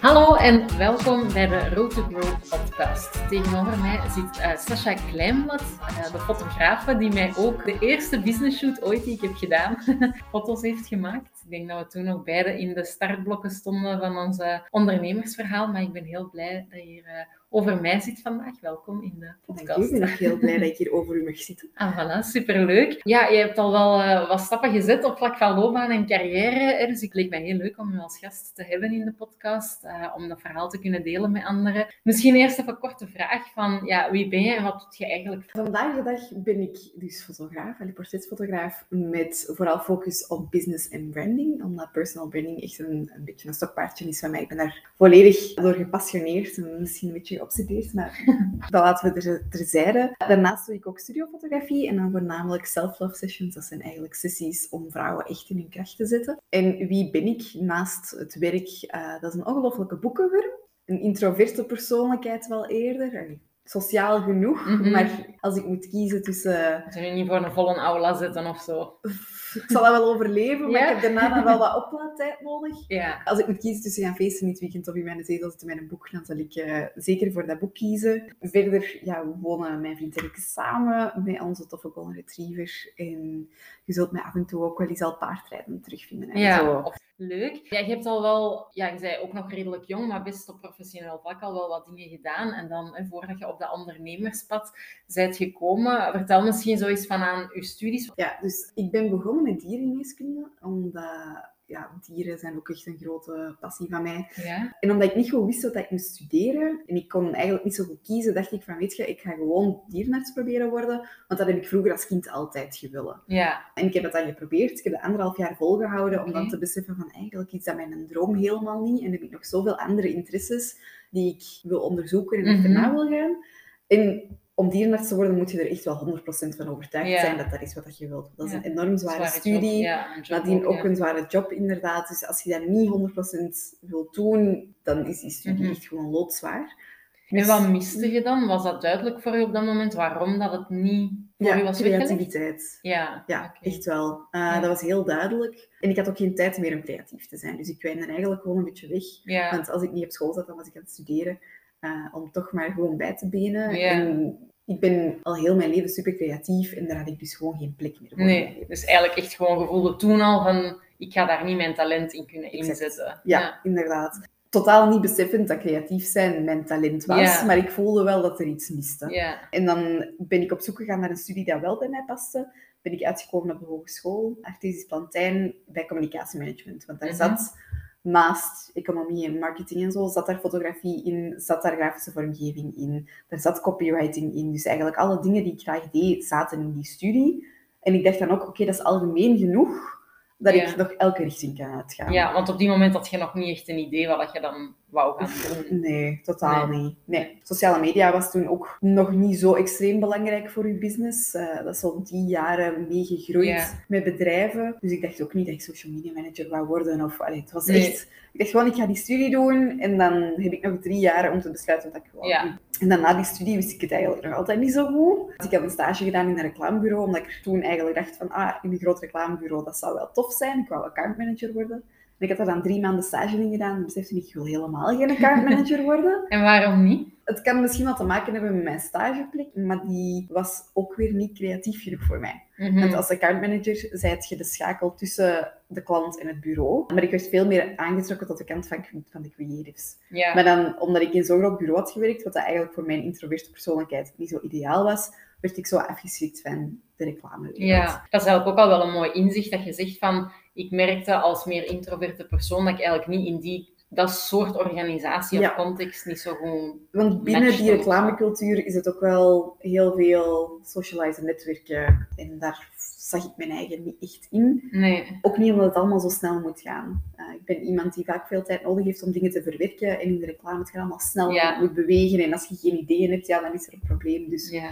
Hallo en welkom bij de Road to Grow podcast. Tegenover mij zit uh, Sascha Kleinblad, uh, de fotografe die mij ook de eerste business shoot ooit die ik heb gedaan, foto's heeft gemaakt. Ik denk dat we toen nog beide in de startblokken stonden van ons ondernemersverhaal, maar ik ben heel blij dat je hier uh, over mij zit vandaag. Welkom in de podcast. Ik ben ook heel blij dat ik hier over u mag zitten. Ah, voilà, superleuk. Ja, je hebt al wel uh, wat stappen gezet op vlak van loopbaan en carrière. Dus ik leek mij heel leuk om u als gast te hebben in de podcast, uh, om dat verhaal te kunnen delen met anderen. Misschien eerst even een korte vraag van, ja, wie ben je en wat doet je eigenlijk? Vandaag de dag ben ik dus fotograaf, portretfotograaf, met vooral focus op business en branding, omdat personal branding echt een, een beetje een stokpaardje is van mij. Ik ben daar volledig door gepassioneerd en misschien een beetje geobsedeerd, maar dat laten we er, terzijde. Daarnaast doe ik ook studiofotografie en dan voornamelijk self-love sessions. Dat zijn eigenlijk sessies om vrouwen echt in hun kracht te zetten. En wie ben ik naast het werk? Uh, dat is een ongelofelijke boekenworm. Een introverte persoonlijkheid wel eerder sociaal genoeg. Mm -hmm. Maar als ik moet kiezen tussen... Zou je niet voor een volle aula zitten of zo? Ik zal dat wel overleven, maar ja? ik heb daarna dan wel wat oplaadtijd nodig. Ja. Als ik moet kiezen tussen gaan feesten in het weekend of in mijn zetel zitten met een boek, dan zal ik uh, zeker voor dat boek kiezen. Verder ja, we wonen mijn vriend en ik samen met onze toffe golden retriever. En je zult mij af en toe ook wel eens al paardrijden terugvinden. Ja, zo. Leuk. Ja, je hebt al wel, ja, je zei ook nog redelijk jong, maar best op professioneel vlak al wel wat dingen gedaan. En dan, hè, voordat je op dat ondernemerspad bent gekomen, vertel misschien zoiets van aan je studies. Ja, dus ik ben begonnen met dierengeneeskunde, omdat ja, dieren zijn ook echt een grote passie van mij. Ja. En omdat ik niet goed wist wat ik moest studeren, en ik kon eigenlijk niet zo goed kiezen, dacht ik van, weet je, ik ga gewoon dierenarts proberen worden, want dat heb ik vroeger als kind altijd gewillen. Ja. En ik heb dat dan geprobeerd. Ik heb dat anderhalf jaar volgehouden, okay. om dan te beseffen van, eigenlijk is dat mijn droom helemaal niet, en heb ik nog zoveel andere interesses die ik wil onderzoeken en achterna mm -hmm. wil gaan. En om dierenarts te worden, moet je er echt wel 100% van overtuigd ja. zijn dat dat is wat je wilt. Dat is een enorm zware, zware studie. Ja, Nadien ook, ook een zware job, inderdaad. Dus als je dat niet 100% wilt doen, dan is die studie mm -hmm. echt gewoon loodzwaar. En wat miste je dan? Was dat duidelijk voor je op dat moment? Waarom dat het niet voor ja, je was creativiteit. Ja, ja okay. echt wel. Uh, dat was heel duidelijk. En ik had ook geen tijd meer om creatief te zijn. Dus ik kwijnde eigenlijk gewoon een beetje weg. Ja. Want als ik niet op school zat, dan was ik aan het studeren. Uh, om toch maar gewoon bij te benen. En ik ben al heel mijn leven super creatief en daar had ik dus gewoon geen plek meer voor. Nee, dus eigenlijk echt gewoon gevoelde toen al van ik ga daar niet mijn talent in kunnen exact. inzetten. Ja, ja, inderdaad. Totaal niet beseffend dat creatief zijn mijn talent was, ja. maar ik voelde wel dat er iets miste. Ja. En dan ben ik op zoek gegaan naar een studie dat wel bij mij paste. Ben ik uitgekomen op de hogeschool, Artesisch Plantijn, bij communicatiemanagement. Want daar mm -hmm. zat naast economie en marketing en zo, zat daar fotografie in, zat daar grafische vormgeving in, daar zat copywriting in. Dus eigenlijk alle dingen die ik graag deed, zaten in die studie. En ik dacht dan ook, oké, okay, dat is algemeen genoeg dat ja. ik nog elke richting kan uitgaan. Ja, want op die moment had je nog niet echt een idee wat je dan wou gaan doen. Nee, totaal nee. niet. Nee. Sociale media was toen ook nog niet zo extreem belangrijk voor je business. Uh, dat is al die jaren meegegroeid ja. met bedrijven. Dus ik dacht ook niet dat ik social media manager wou worden. Of, allee, het was nee. echt... Ik dacht gewoon, ik ga die studie doen en dan heb ik nog drie jaar om te besluiten wat ik wil ja. doen. En dan na die studie wist ik het eigenlijk nog altijd niet zo goed. Dus ik heb een stage gedaan in een reclamebureau, omdat ik toen eigenlijk dacht van, ah, in een groot reclamebureau, dat zou wel tof zijn. Ik wou accountmanager worden. Ik had er dan drie maanden stage in gedaan en besefte ik, ik wil helemaal geen accountmanager worden. en waarom niet? Het kan misschien wel te maken hebben met mijn stageplek, maar die was ook weer niet creatief genoeg voor mij. Mm -hmm. Want als accountmanager zijt je de schakel tussen de klant en het bureau. Maar ik werd veel meer aangetrokken tot de kant van, van de creatives. Ja. Maar dan, omdat ik in zo'n groot bureau had gewerkt, wat dat eigenlijk voor mijn introverte persoonlijkheid niet zo ideaal was, werd ik zo afgeschrikt van de reclame. Ja, dat is eigenlijk ook al wel een mooi inzicht dat je zegt van, ik merkte als meer introverte persoon dat ik eigenlijk niet in die dat soort organisatie of Ja. context niet zo goed... Want binnen die reclamecultuur is het ook wel heel veel socializen netwerken. En daar zag ik mijn eigen niet echt in. Nee. Ook niet omdat het allemaal zo snel moet gaan. Uh, ik ben iemand die vaak veel tijd nodig heeft om dingen te verwerken. En in de reclame het gaat allemaal snel Ja. moet bewegen. En als je geen ideeën hebt, ja, dan is er een probleem. Dus Ja.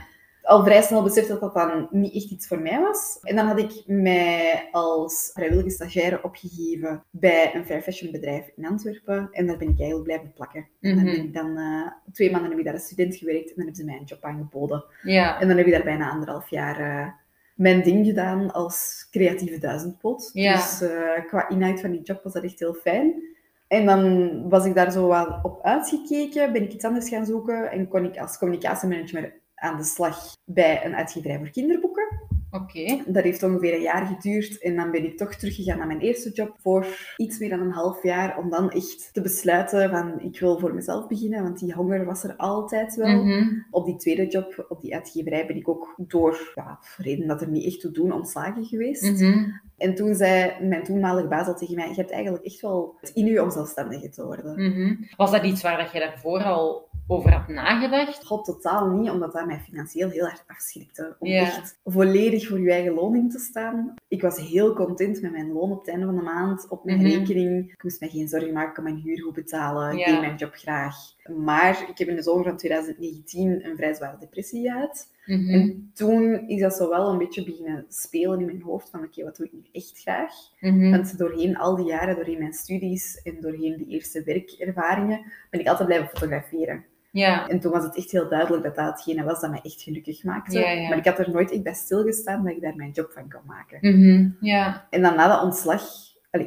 Al vrij snel besefte dat dat dan niet echt iets voor mij was. En dan had ik mij als vrijwillige stagiaire opgegeven bij een fair fashion bedrijf in Antwerpen. En daar ben ik eigenlijk blijven plakken. En dan Mhm. ben ik dan eh, twee maanden heb ik daar als student gewerkt en dan hebben ze mij een job aangeboden. Ja. En dan heb ik daar bijna anderhalf jaar eh, mijn ding gedaan als creatieve duizendpot. Ja. Dus eh, qua inhoud van die job was dat echt heel fijn. En dan was ik daar zo wel op uitgekeken, ben ik iets anders gaan zoeken en kon ik als communicatiemanager aan de slag bij een uitgeverij voor kinderboeken. Oké. Dat heeft ongeveer een jaar geduurd en dan ben ik toch teruggegaan naar mijn eerste job voor iets meer dan een half jaar om dan echt te besluiten van ik wil voor mezelf beginnen, want die honger was er altijd wel. Mhm. Op die tweede job, op die uitgeverij, ben ik ook door ja, reden dat er niet echt toe doen ontslagen geweest. Mhm. En toen zei mijn toenmalige baas al tegen mij, je hebt eigenlijk echt wel het in u om zelfstandige te worden. Mhm. Was dat iets waar dat je daarvoor al over had nagedacht? God, totaal niet, omdat dat mij financieel heel erg afschrikte. Om Ja. echt volledig voor je eigen loon in te staan. Ik was heel content met mijn loon op het einde van de maand, op mijn Mhm. rekening. Ik moest me geen zorgen maken, ik kon mijn huur goed betalen. Ik deed mijn job graag. Maar ik heb in de zomer van 2019 een vrij zware depressie gehad. Mhm. En toen is dat zo wel een beetje beginnen spelen in mijn hoofd van oké, wat doe ik nu echt graag? Mhm. Want doorheen al die jaren, doorheen mijn studies en doorheen die eerste werkervaringen, ben ik altijd blijven fotograferen. Ja. En toen was het echt heel duidelijk dat dat hetgene was dat mij echt gelukkig maakte. Ja, ja. Maar ik had er nooit echt bij stilgestaan dat ik daar mijn job van kon maken. Mhm. Ja. En dan na dat ontslag,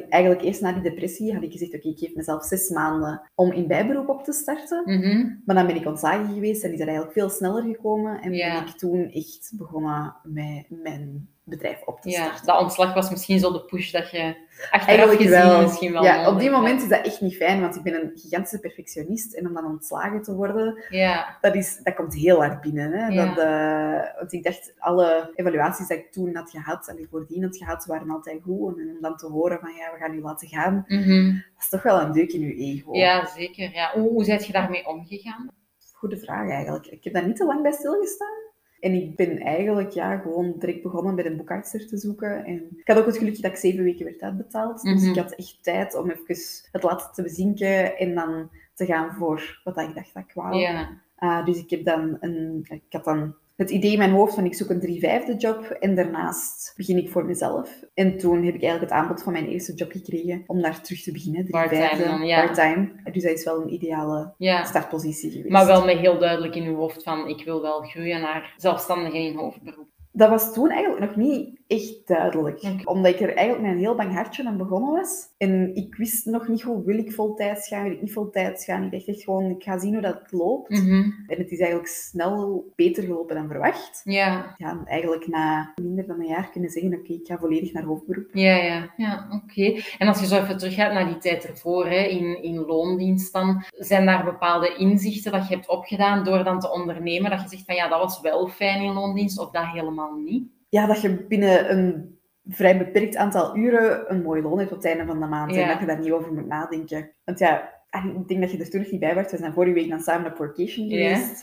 eigenlijk eerst na die depressie, had ik gezegd, oké, ik geef mezelf zes maanden om in bijberoep op te starten. Mhm. Maar dan ben ik ontslagen geweest en is dat eigenlijk veel sneller gekomen. En ben ik toen echt begonnen met mijn bedrijf op te Ja, starten. dat ontslag was misschien zo de push dat je achteraf Eigenlijk gezien wel. misschien wel ja, op die moment is dat echt niet fijn, want ik ben een gigantische perfectionist. En om dan ontslagen te worden, Ja. dat, is, dat komt heel hard binnen. Hè? Ja. Dat, eh, want ik dacht, alle evaluaties die ik toen had gehad, en die voordien had gehad, waren altijd goed. En om dan te horen van, ja, we gaan u laten gaan, Mhm. dat is toch wel een deuk in uw ego. Ja, zeker. Ja. Hoe, hoe ben je daarmee omgegaan? Goede vraag eigenlijk. Ik heb daar niet te lang bij stilgestaan. En ik ben eigenlijk ja, gewoon direct begonnen bij een boekhoudster te zoeken. En ik had ook het gelukje dat ik zeven weken werd uitbetaald. Dus Mhm. ik had echt tijd om even het laten te bezinken en dan te gaan voor wat ik dacht dat ik wou. Ja. Ah, dus ik heb dan een, ik had dan het idee in mijn hoofd van ik zoek een drie vijfde job en daarnaast begin ik voor mezelf. En toen heb ik eigenlijk het aanbod van mijn eerste job gekregen om daar terug te beginnen. Part-time ja. part-time. Dus dat is wel een ideale ja. startpositie geweest. Maar wel met heel duidelijk in je hoofd van ik wil wel groeien naar zelfstandige in hoofdberoep. Dat was toen eigenlijk nog niet echt duidelijk. Omdat ik er eigenlijk met een heel bang hartje aan begonnen was. En ik wist nog niet goed, wil ik voltijds gaan, wil ik niet voltijds gaan. Ik dacht echt gewoon, ik ga zien hoe dat loopt. Mhm. En het is eigenlijk snel beter gelopen dan verwacht. Ja. Ja, en eigenlijk na minder dan een jaar kunnen zeggen, oké, ik ga volledig naar hoofdberoep. Ja, ja, ja, oké. En als je zo even teruggaat naar die tijd ervoor, hè, in, in loondienst dan, zijn daar bepaalde inzichten dat je hebt opgedaan door dan te ondernemen, dat je zegt van ja, dat was wel fijn in loondienst, of dat helemaal niet? Ja, dat je binnen een vrij beperkt aantal uren een mooi loon hebt op het einde van de maand. Ja. En dat je daar niet over moet nadenken. Want ja, ik denk dat je er toen nog niet bij was. We zijn vorige week dan samen op Ja. geweest.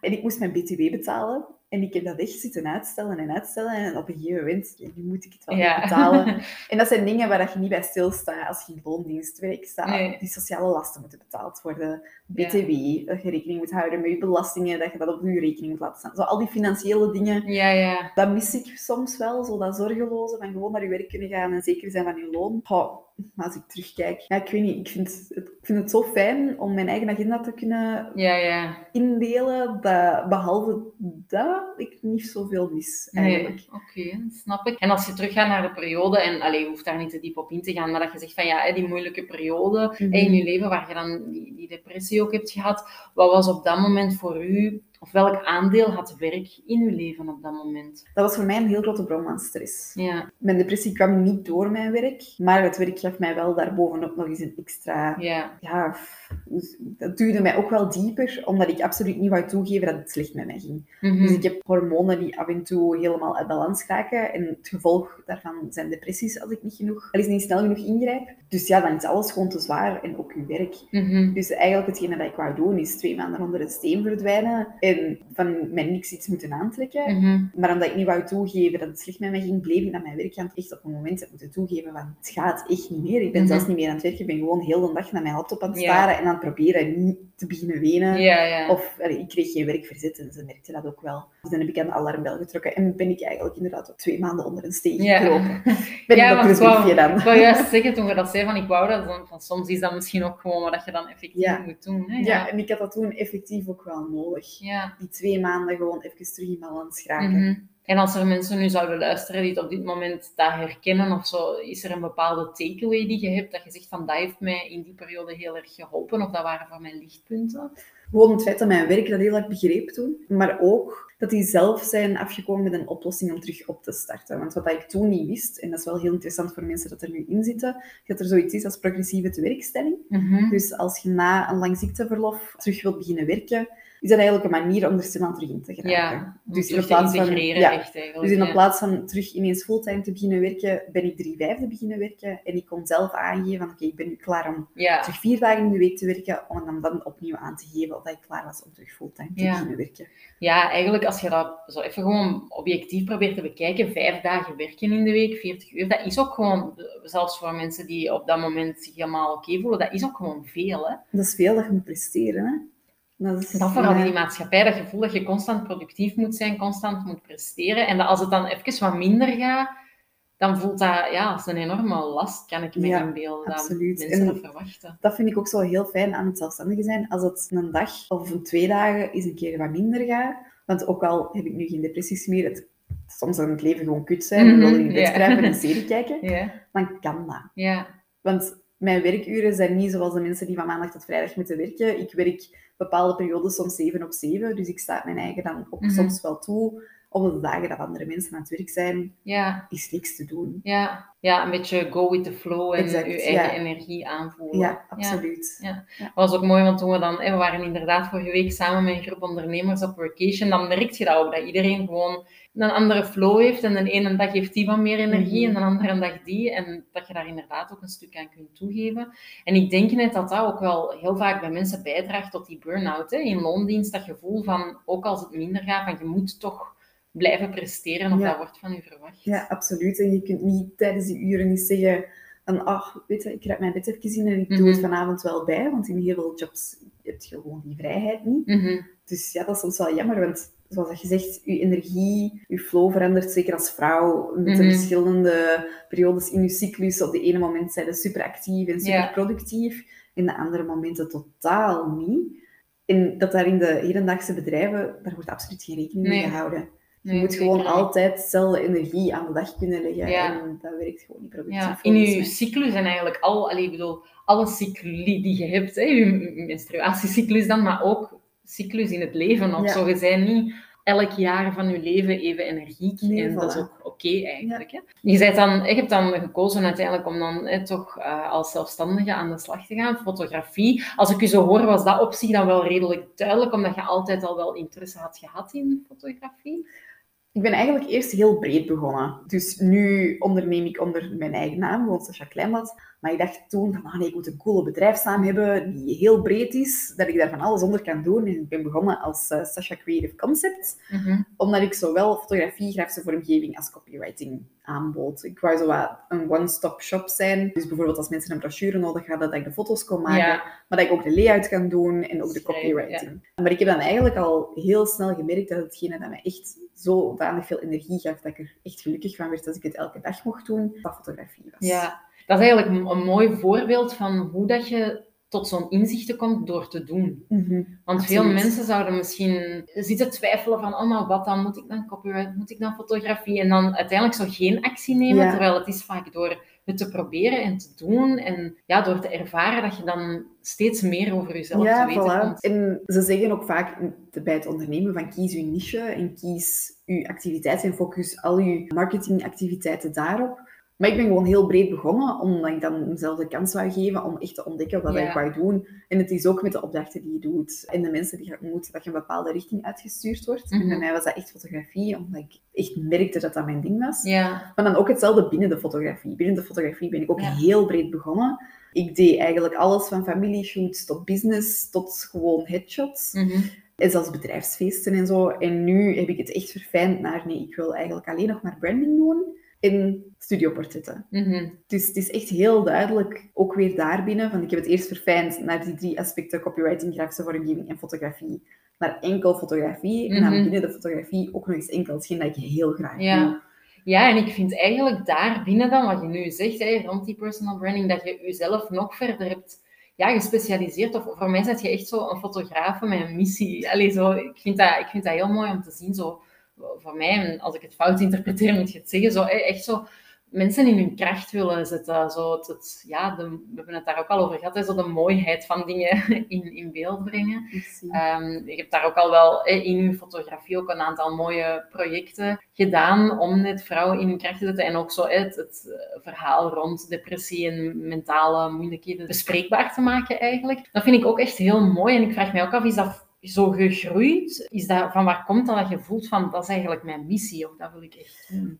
En ik moest mijn BTW betalen. En ik heb dat echt zitten uitstellen en uitstellen. En op een gegeven moment, ja, nu moet ik het wel Ja. betalen. En dat zijn dingen waar dat je niet bij stilstaat als je in loondienst werkt. Staat. Nee. Die sociale lasten moeten betaald worden. BTW, dat je rekening moet houden met je belastingen, dat je dat op je rekening moet laten staan. Zo al die financiële dingen, Ja, ja. dat mis ik soms wel. Zo dat zorgeloze van gewoon naar je werk kunnen gaan en zeker zijn van je loon. Als ik terugkijk, ja, ik weet niet, ik vind, het, ik vind het zo fijn om mijn eigen agenda te kunnen Ja, ja. indelen, dat, behalve dat ik niet zoveel mis, eigenlijk. Nee, oké, snap ik. En als je teruggaat naar de periode, en allee, je hoeft daar niet te diep op in te gaan, maar dat je zegt van ja, die moeilijke periode Mhm. in je leven waar je dan die, die depressie ook hebt gehad, wat was op dat moment voor u, of welk aandeel had werk in uw leven op dat moment? Dat was voor mij een heel grote bron aan stress. Ja, Mijn depressie kwam niet door mijn werk, maar het werk gaf mij wel daarbovenop nog eens een extra ja, ja, dus dat duwde mij ook wel dieper, omdat ik absoluut niet wou toegeven dat het slecht met mij ging. Mhm. Dus ik heb hormonen die af en toe helemaal uit balans raken. En het gevolg daarvan zijn depressies als ik niet genoeg, al is niet snel genoeg ingrijp. Dus ja, dan is alles gewoon te zwaar en ook uw werk. Mhm. Dus eigenlijk hetgene dat ik wou doen, is twee maanden onder een steen verdwijnen en van mij niks iets moeten aantrekken. Mhm. Maar omdat ik niet wou toegeven dat het slecht met mij ging, bleef ik naar mijn werk gaan. Echt op een moment moeten toegeven van, het gaat echt niet meer. Ik ben Mhm. zelfs niet meer aan het werken. Ik ben gewoon heel de dag naar mijn laptop aan het Ja. staren en aan het proberen te beginnen wenen. Ja, ja. Of allee, ik kreeg geen werk verzet en ze merkte dat ook wel. Dus dan heb ik aan de alarmbel getrokken en ben ik eigenlijk inderdaad twee maanden onder een steen Ja. gekropen. Ben Ja, ik wou, briefje dan. ik wou juist zeggen toen je dat zei van ik wou dat, dan, van soms is dat misschien ook gewoon wat je dan effectief moet doen. Hè? Ja, en ik had dat toen effectief ook wel nodig. Die twee maanden gewoon even terug in balans geraken. Mhm. En als er mensen nu zouden luisteren die het op dit moment dat herkennen of zo, is er een bepaalde takeaway die je hebt, dat je zegt van dat heeft mij in die periode heel erg geholpen of dat waren voor mij lichtpunten? Gewoon het feit dat mijn werk dat heel erg begreep toen, maar ook dat die zelf zijn afgekomen met een oplossing om terug op te starten. Want wat ik toen niet wist, en dat is wel heel interessant voor mensen dat er nu in zitten, dat er zoiets is als progressieve tewerkstelling. Mhm. Dus als je na een lang ziekteverlof terug wilt beginnen werken, is dat eigenlijk een manier om er stilaan terug in te geraken. Ja, dus in plaats van, ja, echt dus in ja. plaats van terug ineens fulltime te beginnen werken, ben ik drie vijfde beginnen werken. En ik kon zelf aangeven van oké, ik ben nu klaar om Ja, terug vier dagen in de week te werken, om dan, dan opnieuw aan te geven of dat ik klaar was om terug fulltime te beginnen werken. ja, eigenlijk als je dat zo even gewoon objectief probeert te bekijken, vijf dagen werken in de week, 40 uur, dat is ook gewoon, zelfs voor mensen die op dat moment zich helemaal oké voelen, dat is ook gewoon veel. Hè? Dat is veel dat je moet presteren. Hè? Dat is, Dat vooral in die maatschappij, dat gevoel dat je constant productief moet zijn, constant moet presteren. En dat als het dan even wat minder gaat, dan voelt dat ja, als een enorme last, kan ik me Ja, inbeelden. Dat absoluut. mensen En- dat verwachten. dat vind ik ook zo heel fijn aan het zelfstandige zijn. Als het een dag of een twee dagen eens een keer wat minder gaat. Want ook al heb ik nu geen depressies meer, het, soms kan het leven gewoon kut zijn. Mhm, en wil in bed kruipen en een serie kijken. Dan kan dat. ja, Want mijn werkuren zijn niet zoals de mensen die van maandag tot vrijdag moeten werken. Ik werk bepaalde periodes soms 7 op 7. Dus ik sta mijn eigen dan ook Mhm. soms wel toe. Op de dagen dat andere mensen aan het werk zijn, ja, is niks te doen. ja. Ja, een beetje go with the flow en Exact, je eigen ja. energie aanvoelen. Ja, absoluut. Ja. Dat was ook mooi, want toen we dan, we waren inderdaad vorige week samen met een groep ondernemers op workation, dan merk je dat ook, dat iedereen gewoon een andere flow heeft en de ene dag heeft die wat meer energie Mhm. en de andere dag die, en dat je daar inderdaad ook een stuk aan kunt toegeven. En ik denk net dat dat ook wel heel vaak bij mensen bijdraagt tot die burn-out, hè, in loondienst, dat gevoel van, ook als het minder gaat, van je moet toch blijven presteren of Ja. dat wordt van je verwacht. Ja, absoluut. En je kunt niet tijdens die uren niet zeggen van, ach, weet je, ik raak mijn bed even in en ik doe Mhm. het vanavond wel bij. Want in heel veel jobs heb je gewoon die vrijheid niet. Mhm. Dus ja, dat is soms wel jammer, want zoals dat je zegt, je energie, je flow verandert, zeker als vrouw, met de Mhm. verschillende periodes in je cyclus. Op de ene moment zijn je super actief en super productief, en de andere momenten totaal niet. En dat daar in de hedendaagse bedrijven, daar wordt absoluut geen rekening mee Nee. gehouden. Je Nee, moet gewoon niet. altijd dezelfde energie aan de dag kunnen leggen. Ja. En dat werkt gewoon niet productief. Ja, in je cyclus en eigenlijk al, allee, ik bedoel, alle cycli die je hebt, hè, je menstruatiecyclus dan, maar ook cyclus in het leven of Ja. zo. Je bent niet elk jaar van je leven even energiek Nee, en dat is ook oké eigenlijk. Hè. Je, bent dan, je hebt dan gekozen uiteindelijk om dan hè, toch eh, als zelfstandige aan de slag te gaan, fotografie. Als ik je zo hoor, was dat op zich dan wel redelijk duidelijk, omdat je altijd al wel interesse had gehad in fotografie. Ik ben eigenlijk eerst heel breed begonnen. Dus nu onderneem ik onder mijn eigen naam, gewoon Sascha Kleinblad. Maar ik dacht toen van, ah nee, ik moet een coole bedrijfsnaam hebben die heel breed is, dat ik daar van alles onder kan doen. En ik ben begonnen als eh, Sasha Creative Concepts, Mhm. omdat ik zowel fotografie, grafische vormgeving als copywriting aanbood. Ik wou zo wat een one-stop shop zijn. Dus bijvoorbeeld als mensen een brochure nodig hadden, dat ik de foto's kon maken. Ja, Maar dat ik ook de layout kan doen en ook de copywriting. Maar ik heb dan eigenlijk al heel snel gemerkt dat hetgene dat mij echt zodanig veel energie gaf, dat ik er echt gelukkig van werd als ik het elke dag mocht doen, dat fotografie was. Ja, dat is eigenlijk een, mooi voorbeeld van hoe dat je tot zo'n inzichten komt door te doen. Mhm. Want Absoluut. veel mensen zouden misschien zitten twijfelen van, oh, maar wat dan? Moet ik dan copyright? Moet ik dan fotografie? En dan uiteindelijk zo geen actie nemen, Ja. terwijl het is vaak door het te proberen en te doen en ja, door te ervaren dat je dan steeds meer over jezelf Ja, te weten voilà. komt. En ze zeggen ook vaak bij het ondernemen van kies uw niche en kies uw activiteit en focus al uw marketingactiviteiten daarop. Maar ik ben gewoon heel breed begonnen, omdat ik dan mezelf de kans wou geven om echt te ontdekken wat Ja. ik wou doen. En het is ook met de opdrachten die je doet en de mensen die je ontmoet, dat je een bepaalde richting uitgestuurd wordt. En Mhm. bij mij was dat echt fotografie, omdat ik echt merkte dat dat mijn ding was. Ja, Maar dan ook hetzelfde binnen de fotografie. Binnen de fotografie ben ik ook Ja. heel breed begonnen. Ik deed eigenlijk alles van familieshoots tot business, tot gewoon headshots. mhm. En zelfs bedrijfsfeesten en zo. En nu heb ik het echt verfijnd naar, nee, ik wil eigenlijk alleen nog maar branding doen en studioportretten. Mhm. Dus het is echt heel duidelijk, ook weer daarbinnen, van ik heb het eerst verfijnd naar die drie aspecten, copywriting, grafische vormgeving en fotografie. Naar enkel fotografie, en dan Mhm. binnen de fotografie ook nog eens enkel, hetgeen dat ik heel graag Ja. doe. Ja, en ik vind eigenlijk daar binnen dan, wat je nu zegt, hè, rond die personal branding, dat je jezelf nog verder hebt ja, gespecialiseerd. Of voor mij zet je echt zo een fotograaf met een missie. Allee, zo, ik, vind dat, ik vind dat heel mooi om te zien, zo, van mij, en als ik het fout interpreteer, moet je het zeggen, zo, echt zo mensen in hun kracht willen zetten. Zo het, ja, de, we hebben het daar ook al over gehad, hè, zo de mooiheid van dingen in, in beeld brengen. Um, ik heb daar ook al wel in uw fotografie ook een aantal mooie projecten gedaan om net vrouwen in hun kracht te zetten en ook zo het, het eh, verhaal rond depressie en mentale moeilijkheden bespreekbaar te maken eigenlijk. Dat vind ik ook echt heel mooi en ik vraag mij ook af, is dat zo gegroeid? Is dat, van waar komt dat dat je voelt van, dat is eigenlijk mijn missie of dat wil ik echt doen?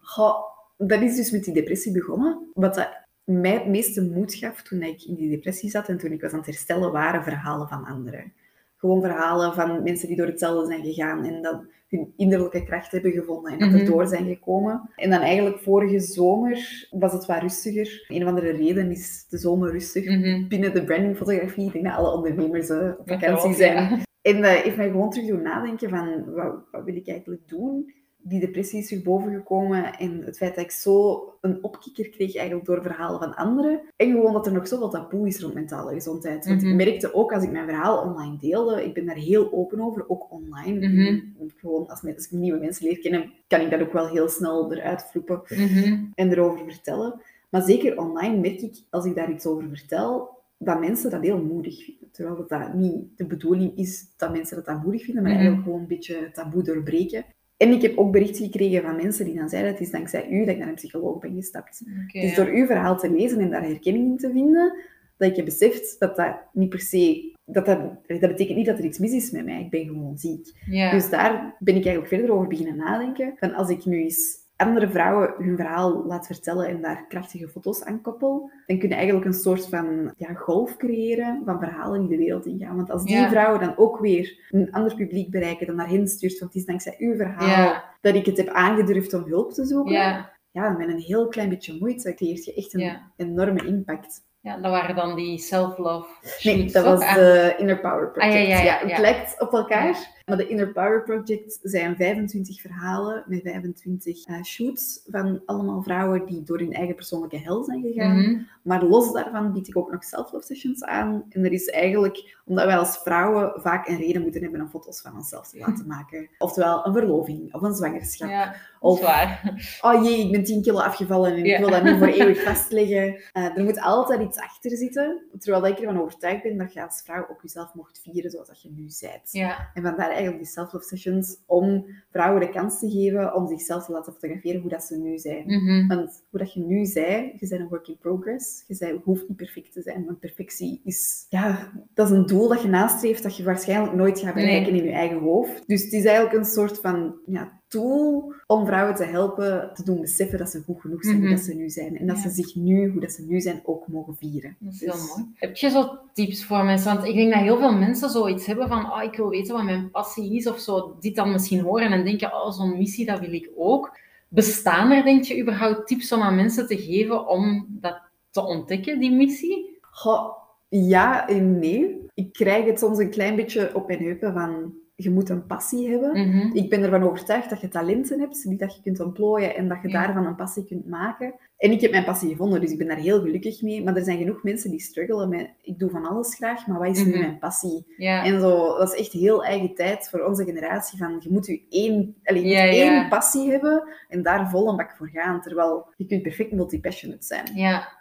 dat is dus met die depressie begonnen. Wat dat mij het meeste moed gaf toen ik in die depressie zat en toen ik was aan het herstellen, waren verhalen van anderen. Gewoon verhalen van mensen die door hetzelfde zijn gegaan en dat hun innerlijke kracht hebben gevonden en dat er mhm. door zijn gekomen. En dan eigenlijk vorige zomer was het wat rustiger. Een of andere reden is de zomer rustig mhm. binnen de brandingfotografie. Ik denk dat alle ondernemers uh, op vakantie zijn. En dat heeft mij gewoon terug doen nadenken van, wat, wat wil ik eigenlijk doen? die depressie is weer bovengekomen en het feit dat ik zo een opkikker kreeg eigenlijk door verhalen van anderen. En gewoon dat er nog zoveel taboe is rond mentale gezondheid. Want ik mhm. merkte ook als ik mijn verhaal online deelde, ik ben daar heel open over, ook online. Mhm. Gewoon als, als ik nieuwe mensen leer kennen, kan ik dat ook wel heel snel eruit vloepen mhm. en erover vertellen. Maar zeker online merk ik, als ik daar iets over vertel, dat mensen dat heel moedig vinden. Terwijl dat, dat niet de bedoeling is dat mensen dat, dat moedig vinden, maar eigenlijk gewoon een beetje taboe doorbreken. En ik heb ook berichten gekregen van mensen die dan zeiden, het is dankzij u dat ik naar een psycholoog ben gestapt. dus door uw verhaal te lezen en daar herkenning in te vinden, dat ik heb beseft dat dat niet per se... Dat, dat, dat betekent niet dat er iets mis is met mij, ik ben gewoon ziek. Dus daar ben ik eigenlijk verder over beginnen nadenken. Van als ik nu eens andere vrouwen hun verhaal laat vertellen en daar krachtige foto's aan koppel, dan kunnen eigenlijk een soort van ja, golf creëren van verhalen die de wereld ingaan. Want als die vrouwen dan ook weer een ander publiek bereiken dan naar hen stuurt, want het is dankzij uw verhaal dat ik het heb aangedurfd om hulp te zoeken, ja, ja met een heel klein beetje moeite creëert je echt een enorme impact. Ja, dat waren dan die self-love Nee, dat was de Inner Power Project. Ah, ja, ja, ja, het lijkt op elkaar. Maar de Inner Power Project zijn 25 verhalen met 25 uh, eh, shoots van allemaal vrouwen die door hun eigen persoonlijke hel zijn gegaan. Mhm. Maar los daarvan bied ik ook nog self-love sessions aan. En er is eigenlijk, omdat wij als vrouwen vaak een reden moeten hebben om foto's van onszelf te laten maken. Oftewel een verloving of een zwangerschap. Ja, of, waar. oh jee, ik ben 10 kilo afgevallen en ik wil dat niet voor eeuwig vastleggen. Uh, er moet altijd iets achter zitten. Terwijl ik ervan overtuigd ben dat je als vrouw ook jezelf mocht vieren zoals dat je nu bent. Ja. En vandaar eigenlijk die self-love sessions om vrouwen de kans te geven om zichzelf te laten fotograferen hoe dat ze nu zijn. Mhm. Want hoe dat je nu zei, je bent een work in progress. Je hoeft niet perfect te zijn, want perfectie is, ja, dat is een doel dat je nastreeft dat je waarschijnlijk nooit gaat bereiken in je eigen hoofd. Dus het is eigenlijk een soort van ja, tool om vrouwen te helpen te doen beseffen dat ze goed genoeg zijn hoe mhm. dat ze nu zijn. En dat ze zich nu, hoe dat ze nu zijn, ook mogen vieren. Dat is heel dus mooi. Heb je zo tips voor mensen? Want ik denk dat heel veel mensen zoiets hebben van, oh, ik wil weten wat mijn passie is, of zo, dit dan misschien horen en denken, oh, zo'n missie, dat wil ik ook. Bestaan er, denk je, überhaupt tips om aan mensen te geven om dat te ontdekken, die missie? Goh, ja en nee. Ik krijg het soms een klein beetje op mijn heupen van je moet een passie hebben. Mhm. Ik ben ervan overtuigd dat je talenten hebt, die dat je kunt ontplooien en dat je daarvan een passie kunt maken. En ik heb mijn passie gevonden, dus ik ben daar heel gelukkig mee. Maar er zijn genoeg mensen die struggelen met, ik doe van alles graag, maar wat is nu mhm. mijn passie? En zo, dat is echt heel eigen tijd voor onze generatie, van je moet je één, allez, je één passie hebben en daar vol een bak voor gaan. Terwijl je kunt perfect multipassionate zijn.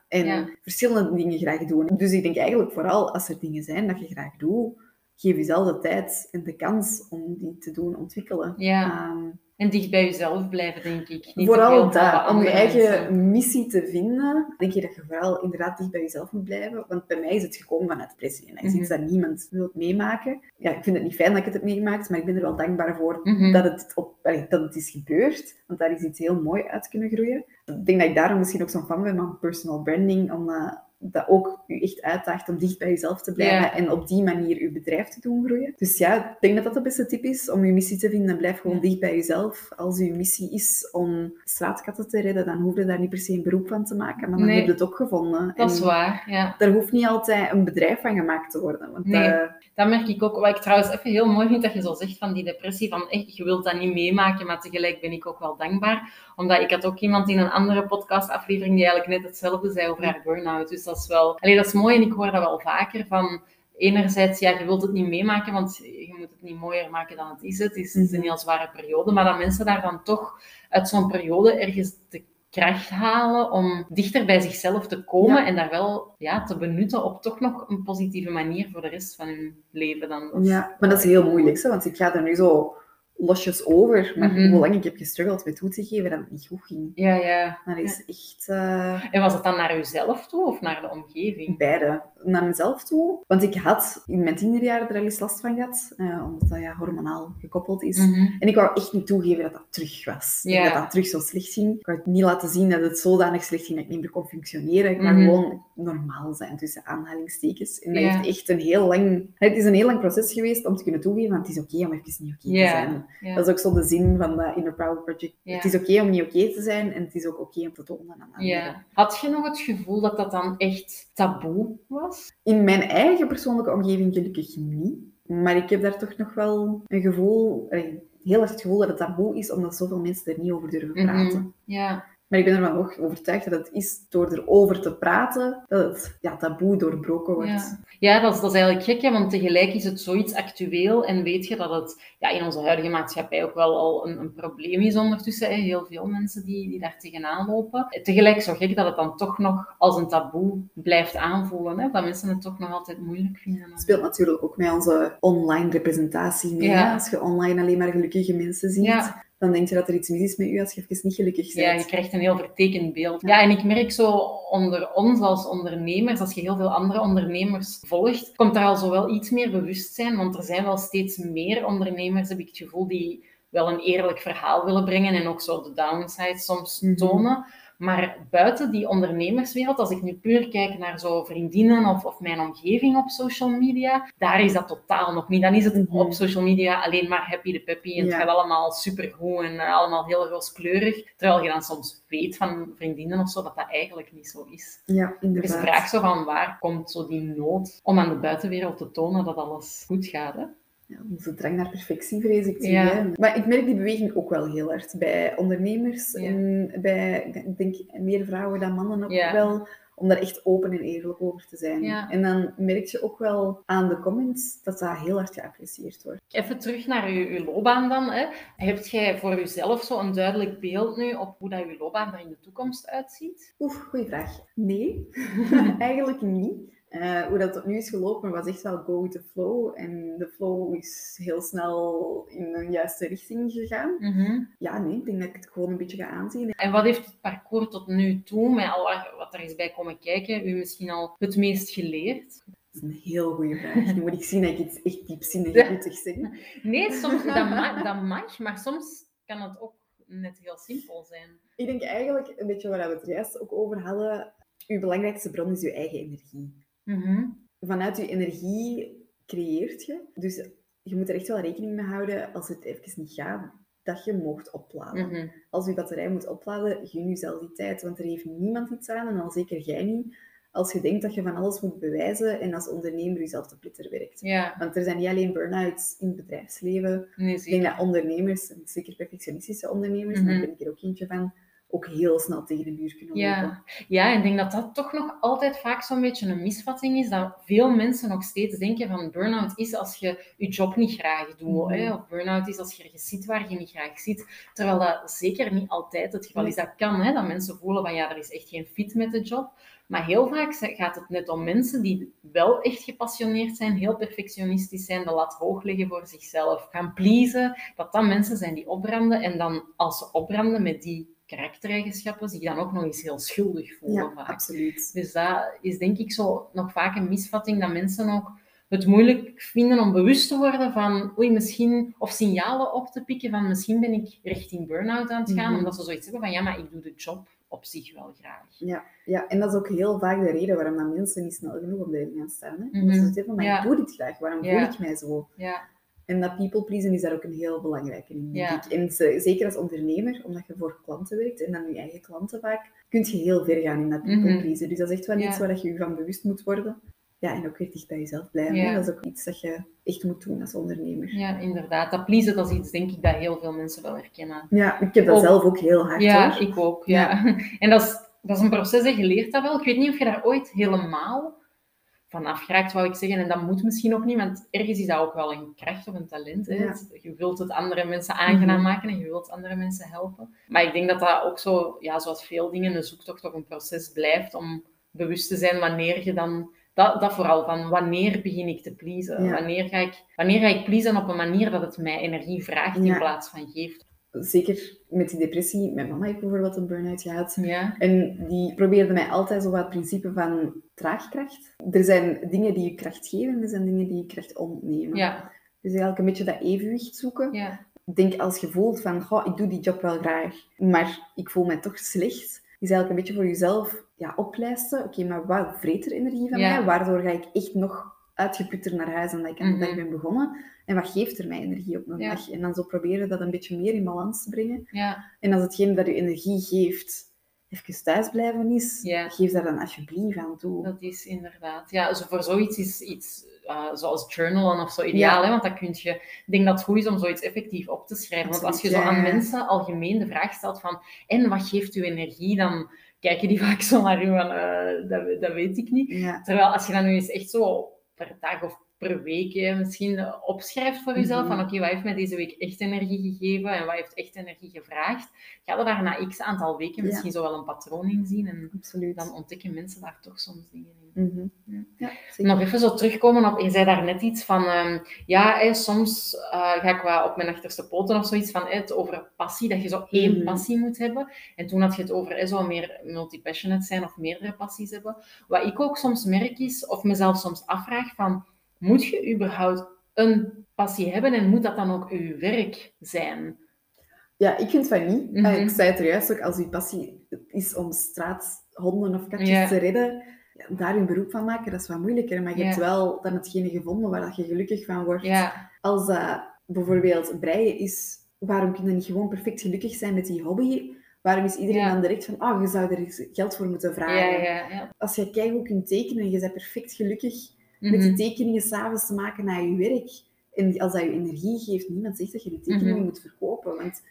En verschillende dingen graag doen. Dus ik denk eigenlijk vooral, als er dingen zijn dat je graag doet, geef jezelf de tijd en de kans om die te doen ontwikkelen. Ja. Um, en dicht bij jezelf blijven, denk ik. Niet vooral dat, om je eigen missie te vinden, denk je dat je vooral inderdaad dicht bij jezelf moet blijven. Want bij mij is het gekomen vanuit depressie. En dat is iets mhm. dat niemand wil meemaken. Ja, ik vind het niet fijn dat ik het heb meegemaakt, maar ik ben er wel dankbaar voor mhm. dat, het op, dat het is gebeurd. Want daar is iets heel mooi uit kunnen groeien. Ik denk dat ik daarom misschien ook zo'n fan ben van personal branding, om... Dat ook u echt uitdaagt om dicht bij jezelf te blijven en op die manier uw bedrijf te doen groeien. Dus ja, ik denk dat dat de beste tip is om uw missie te vinden. Blijf gewoon dicht bij jezelf. Als uw missie is om straatkatten te redden, dan hoef je daar niet per se een beroep van te maken, maar dan heb je het ook gevonden. Dat is waar, ja. Er hoeft niet altijd een bedrijf van gemaakt te worden. Want nee, dat merk ik ook. Wat ik trouwens even heel mooi vind, dat je zo zegt van die depressie, van echt, je wilt dat niet meemaken, maar tegelijk ben ik ook wel dankbaar. Omdat ik had ook iemand in een andere podcastaflevering die eigenlijk net hetzelfde zei over haar burn-out. Dus dat is wel... Allee, dat is mooi en ik hoor dat wel vaker van enerzijds, ja, je wilt het niet meemaken, want je moet het niet mooier maken dan het is. Het is, het is een heel zware periode, maar dat mensen daar dan toch uit zo'n periode ergens de kracht halen om dichter bij zichzelf te komen Ja. en daar wel ja, te benutten op toch nog een positieve manier voor de rest van hun leven dan. Ja, maar dat is heel moeilijk, hè, want ik ga er nu zo losjes over. Maar Mhm. hoe lang ik heb gestruggeld met toe te geven dat het niet goed ging. Ja, ja. Dat is echt eh, En was het dan naar uzelf toe of naar de omgeving? beide. Naar mezelf toe. Want ik had in mijn tienerjaren er al eens last van gehad. eh, omdat dat ja, hormonaal gekoppeld is. Mhm. En ik wou echt niet toegeven dat dat terug was. Dat dat terug zo slecht ging. Ik wou het niet laten zien dat het zodanig slecht ging dat ik niet meer kon functioneren. Ik wou Mhm. gewoon normaal zijn, tussen aanhalingstekens. En dat Ja. heeft echt een heel lang... Het is een heel lang proces geweest om te kunnen toegeven, want het is oké om even niet oké te zijn. Dat is ook zo de zin van dat Inner Power Project. Het is oké om niet oké te zijn en het is ook oké om te tonen aan anderen. Had je nog het gevoel dat dat dan echt taboe was? In mijn eigen persoonlijke omgeving gelukkig niet. Maar ik heb daar toch nog wel een gevoel, allee, heel erg het gevoel dat het taboe is, omdat zoveel mensen er niet over durven Mhm. praten. Ja. Maar ik ben ervan ook overtuigd dat het is door erover te praten, dat het ja, taboe doorbroken wordt. Ja, ja dat, is, dat is eigenlijk gek, hè, want tegelijk is het zoiets actueel en weet je dat het ja, in onze huidige maatschappij ook wel al een, een probleem is ondertussen. Hè. Heel veel mensen die, die daar tegenaan lopen. Tegelijk zo gek dat het dan toch nog als een taboe blijft aanvoelen. Hè, dat mensen het toch nog altijd moeilijk vinden. Het speelt natuurlijk ook met onze online representatie mee. Ja. Als je online alleen maar gelukkige mensen ziet, Ja. Dan denk je dat er iets mis is met u als je even niet gelukkig bent. Ja, je krijgt een heel vertekend beeld. Ja. En ik merk zo onder ons als ondernemers, als je heel veel andere ondernemers volgt, komt er al zo wel iets meer bewustzijn. Want er zijn wel steeds meer ondernemers, heb ik het gevoel, die wel een eerlijk verhaal willen brengen en ook zo de downside soms Mhm. tonen. Maar buiten die ondernemerswereld, als ik nu puur kijk naar zo vriendinnen of, of mijn omgeving op social media, daar is dat totaal nog niet. Dan is het Mhm. op social media alleen maar happy de peppy en Ja. het gaat allemaal supergoed en eh, allemaal heel rooskleurig. Terwijl je dan soms weet van vriendinnen of zo dat dat eigenlijk niet zo is. Ja, Er is inderdaad. de vraag zo van waar komt zo die nood om aan de buitenwereld te tonen dat alles goed gaat. Hè? Ja, onze drang naar perfectie, vrees ik. zie, Ja. Maar ik merk die beweging ook wel heel hard bij ondernemers Ja. en bij, ik denk, meer vrouwen dan mannen ook Ja. wel, om daar echt open en eerlijk over te zijn. En dan merk je ook wel aan de comments dat dat heel hard geapprecieerd wordt. Even terug naar uw, uw loopbaan dan. Hè. Heb jij voor uzelf zo een duidelijk beeld nu op hoe dat uw loopbaan er in de toekomst uitziet? Oeh, goeie vraag. Nee, eigenlijk niet. Eh, hoe dat tot nu is gelopen was echt wel go with the flow. En de flow is heel snel in een juiste richting gegaan. Ja, nee, ik denk dat ik het gewoon een beetje ga aanzien. En wat heeft het parcours tot nu toe, met al wat- er is bij komen kijken, u misschien al het meest geleerd? Dat is een heel goede vraag. Nu moet ik zien dat ik iets echt diepzinnig moet zeggen. Nee, soms, dat, ma- dat mag, maar soms kan het ook net heel simpel zijn. Ik denk eigenlijk een beetje waar we het juist ook over hadden. Uw belangrijkste bron is uw eigen energie. Mhm. Vanuit uw energie creëert je. Dus je moet er echt wel rekening mee houden als het even niet gaat, dat je mocht opladen. Mhm. Als je batterij moet opladen, gun jezelf die tijd. Want er heeft niemand iets aan, en al zeker jij niet, als je denkt dat je van alles moet bewijzen en als ondernemer jezelf te plitter werkt. Ja, Want er zijn niet alleen burn-outs in het bedrijfsleven. nee, Ik denk dat ondernemers, en zeker perfectionistische ondernemers, Mhm. daar ben ik er ook eentje van, ook heel snel tegen de muur kunnen lopen. Ja. ja, en ik denk dat dat toch nog altijd vaak zo'n beetje een misvatting is. Dat veel mensen nog steeds denken van burn-out is als je je job niet graag doet. Mhm. Hè? Of burn-out is als je ergens zit waar je niet graag zit. Terwijl dat zeker niet altijd het geval is. Dat kan, hè? dat mensen voelen van ja, er is echt geen fit met de job. Maar heel vaak gaat het net om mensen die wel echt gepassioneerd zijn, heel perfectionistisch zijn, de lat hoog leggen voor zichzelf, gaan pleasen. Dat dat mensen zijn die opbranden en dan als ze opbranden met die karaktereigenschappen, zich dan ook nog eens heel schuldig voelen Ja, vaak. absoluut. Dus dat is denk ik zo nog vaak een misvatting dat mensen ook het moeilijk vinden om bewust te worden van oei, misschien, of signalen op te pikken van misschien ben ik richting burn-out aan het gaan, Mhm. omdat ze zoiets hebben van ja, maar ik doe de job op zich wel graag. Ja, ja, en dat is ook heel vaak de reden waarom dat mensen niet snel genoeg op de gaan staan. Hè? Zeggen van, maar Ja. ik doe dit graag, waarom Ja. voel ik mij zo? Ja, En dat people pleasen is daar ook een heel belangrijke in, Ja. En ze- zeker als ondernemer, omdat je voor klanten werkt en dan je eigen klanten vaak, kun je heel ver gaan in dat people Mhm. pleasen. Dus dat is echt wel Ja. iets waar je je van bewust moet worden. Ja, en ook weer dicht bij jezelf blijven. Ja. Dat is ook iets dat je echt moet doen als ondernemer. ja, inderdaad. Dat pleasen, dat is iets denk ik dat heel veel mensen wel herkennen. Ja, ik heb dat Ook- zelf ook heel hard Ja, hoor. ik ook. Ja. En dat is, dat is een proces, hè. je leert dat wel. Ik weet niet of je daar ooit helemaal vanaf geraakt, wou ik zeggen. En dat moet misschien ook niet, want ergens is dat ook wel een kracht of een talent. Hè? Je wilt het andere mensen aangenaam mhm. maken en je wilt andere mensen helpen. Maar ik denk dat dat ook zo, ja, zoals veel dingen, een zoektocht of een proces blijft om bewust te zijn wanneer je dan... Dat, dat vooral, van wanneer begin ik te pleasen? Wanneer, ga ik, wanneer ga ik pleasen op een manier dat het mij energie vraagt in plaats van geeft? Zeker met die depressie, mijn mama heeft bijvoorbeeld een burn-out gehad. Ja. En die probeerde mij altijd zo wat het principe van traagkracht. Er zijn dingen die je kracht geven en er zijn dingen die je kracht ontnemen. Ja. Dus eigenlijk een beetje dat evenwicht zoeken. Ja. Denk als je voelt van, goh, ik doe die job wel graag, maar ik voel mij toch slecht, is eigenlijk een beetje voor jezelf ja, oplijsten. Oké, maar wat vreet er energie van mij? Waardoor ga ik echt nog uitgeputter naar huis dan dat ik aan de dag mhm. ben begonnen? En wat geeft er mij energie op een dag? En dan zo proberen dat een beetje meer in balans te brengen. Ja. En als hetgeen dat je energie geeft, even thuis blijven is, geef daar dan alsjeblieft aan toe. Dat is inderdaad. Ja, zo voor zoiets is iets uh, zoals journalen of zo ideaal, hè? want dan kun je... Ik denk dat het goed is om zoiets effectief op te schrijven. want als je zo aan mensen algemeen de vraag stelt van en wat geeft u energie, dan kijken die vaak zo naar u van uh, dat, dat weet ik niet. Terwijl als je dan nu eens echt zo per dag of per week misschien opschrijft voor jezelf. Van mhm. oké, wat heeft mij deze week echt energie gegeven en wat heeft echt energie gevraagd? Ga er daar na x aantal weken misschien zo wel een patroon in zien. En Absoluut. dan ontdekken mensen daar toch soms dingen in. Mhm. ja. Nog even zo terugkomen op, je zei daar net iets van, um, ja, soms uh, ga ik wel op mijn achterste poten of zoiets van het over passie, dat je zo één mhm. passie moet hebben. En toen had je het over zo meer multipassionate zijn of meerdere passies hebben. Wat ik ook soms merk is, of mezelf soms afvraag van moet je überhaupt een passie hebben en moet dat dan ook uw werk zijn? Ja, ik vind van niet. Mm Ik zei het er juist ook, als uw passie is om straathonden of katjes te redden, daar een beroep van maken, dat is wat moeilijker. Maar je hebt wel dan hetgene gevonden waar je gelukkig van wordt. Als dat bijvoorbeeld breien is, waarom kun je niet gewoon perfect gelukkig zijn met die hobby? Waarom is iedereen dan direct van, oh, je zou er geld voor moeten vragen? Als je kijkt kunt tekenen en je bent perfect gelukkig, met die mhm. tekeningen s'avonds te maken naar je werk. En als dat je energie geeft, niemand zegt dat je die tekeningen mhm. moet verkopen. Want